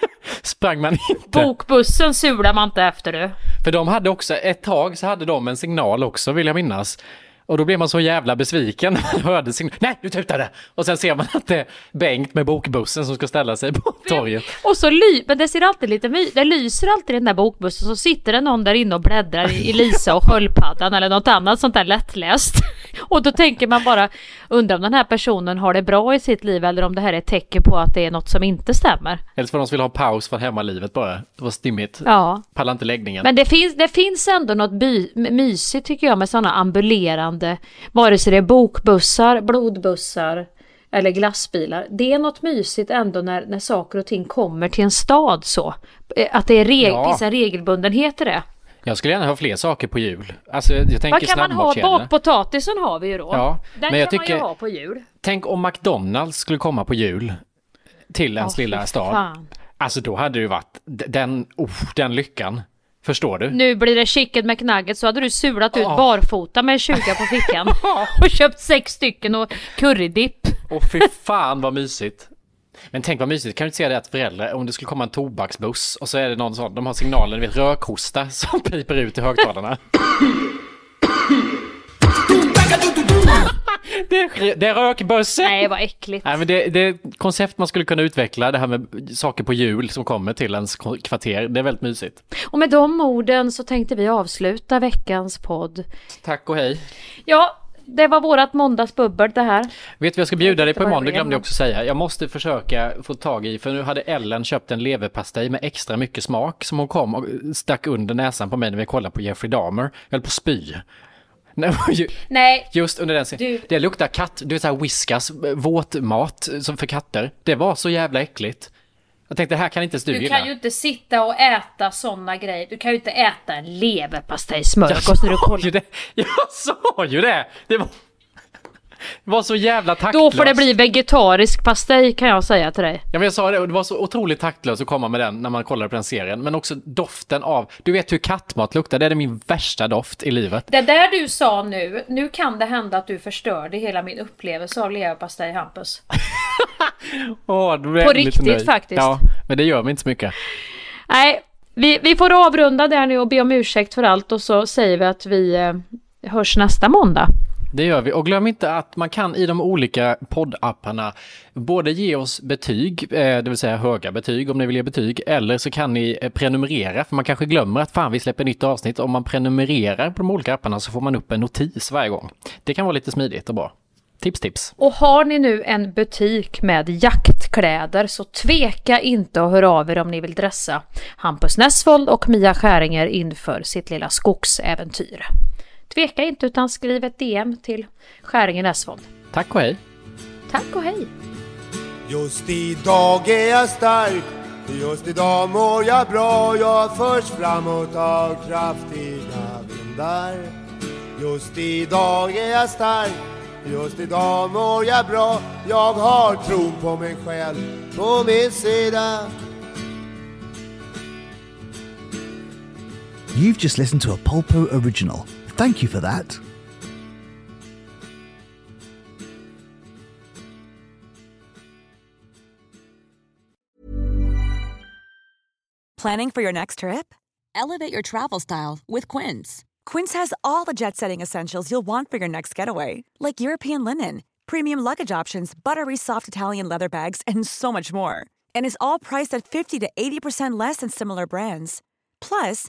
Sprang man inte. Bokbussen sular man inte efter du. För de hade också, ett tag så hade de en signal också vill jag minnas. Och då blev man så jävla besviken när man hörde signalen. Nej, nu tutar det! Och sen ser man att det är Bengt med bokbussen som ska ställa sig på torget. Och så ly, men det ser alltid lite my, det lyser alltid i den där bokbussen så sitter det någon där inne och bläddrar i, i Lisa och Sköldpaddan eller något annat sånt där lättläst. Och då tänker man bara, undrar om den här personen har det bra i sitt liv eller om det här är ett tecken på att det är något som inte stämmer. Eller för de som vill ha paus från hemmalivet bara. Det var stimmigt. Ja. Pallar inte läggningen. Men det finns, det finns ändå något by, mysigt tycker jag med sådana ambulerande, vare sig det är bokbussar, blodbussar eller glassbilar. Det är något mysigt ändå när, när saker och ting kommer till en stad så. Eh, Att det är reg, Ja. finns en regelbundenhet i det. Jag skulle gärna ha fler saker på jul. Alltså jag tänker Vad kan man ha? Bakpotatisen har vi ju då. Ja, Den men jag kan man tycker- ju ha på jul. Tänk om McDonalds skulle komma på jul till ens Ja, lilla stad. fan. Alltså då hade det ju varit den, oh, den lyckan. Förstår du? Nu blir det chicken McNuggets så hade du sulat ut barfota med 20 på fickan. och köpt sex stycken och currydipp. Och fy fan vad mysigt. Men tänk vad mysigt, kan du inte se det att föräldrar, om det skulle komma en tobaksbuss och så är det någon sån, de har signalen, du vet rökhosta som piper ut i högtalarna. Det, det är rökbössa! Nej, vad äckligt. Nej, men det, det är ett koncept man skulle kunna utveckla, det här med saker på jul som kommer till ens kvarter. Det är väldigt mysigt. Och med de orden så tänkte vi avsluta veckans podd. Tack och hej. Ja, det var vårat måndagsbubbel det här. Vet du vad jag ska bjuda dig på imorgon? Det glömde jag också säga. Jag måste försöka få tag i, för nu hade Ellen köpt en leverpastej med extra mycket smak som hon kom och stack under näsan på mig när vi kollade på Jeffrey Dahmer. Jag höll på att spy. Nej, ju- Nej, Just under den scenen. Du- Det luktar katt, du vet såhär whiskas, våtmat eh, som för katter. Det var så jävla äckligt. Jag tänkte det här kan inte ens du, du gilla. kan ju inte sitta och äta såna grejer. Du kan ju inte äta en leverpastejsmörgås när du sa kollar. ju det. Jag sa ju det! Det var, det var så jävla Då taktlöst. får det bli vegetarisk pastej kan jag säga till dig. Ja men jag sa det, och det var så otroligt taktlöst att komma med den när man kollade på den serien. Men också doften av, du vet hur kattmat luktar, det är min värsta doft i livet. Det där du sa nu, nu kan det hända att du förstörde hela min upplevelse av leverpastej Hampus. Då blev På riktigt nöjd. faktiskt. Ja, men det gör mig inte så mycket. Nej, vi, vi får avrunda där nu och be om ursäkt för allt och så säger vi att vi eh, hörs nästa måndag. Det gör vi. Och glöm inte att man kan i de olika poddapparna både ge oss betyg, eh, det vill säga höga betyg om ni vill ge betyg, eller så kan ni eh, prenumerera, för man kanske glömmer att fan vi släpper nytt avsnitt. Om man prenumererar på de olika apparna så får man upp en notis varje gång. Det kan vara lite smidigt och bra. Tips, tips. Och har ni nu en butik med jaktkläder så tveka inte att höra av er om ni vill dressa Hampus Nessvold och Mia Skäringer inför sitt lilla skogsäventyr. Tveka inte utan skriv ett DM till Skäringer Nessvold. Tack och hej. Tack och hej! Just idag är jag stark Just idag mår jag bra Jag förs framåt av kraftiga vindar Just idag är jag stark Just idag mår jag bra Jag har tron på mig själv på min sida You've just listened to a Polpo original. Thank you for that. Planning for your next trip? Elevate your travel style with Quince. Quince has all the jet setting essentials you'll want for your next getaway, like European linen, premium luggage options, buttery soft Italian leather bags, and so much more. And is all priced at 50 to 80% less than similar brands. Plus,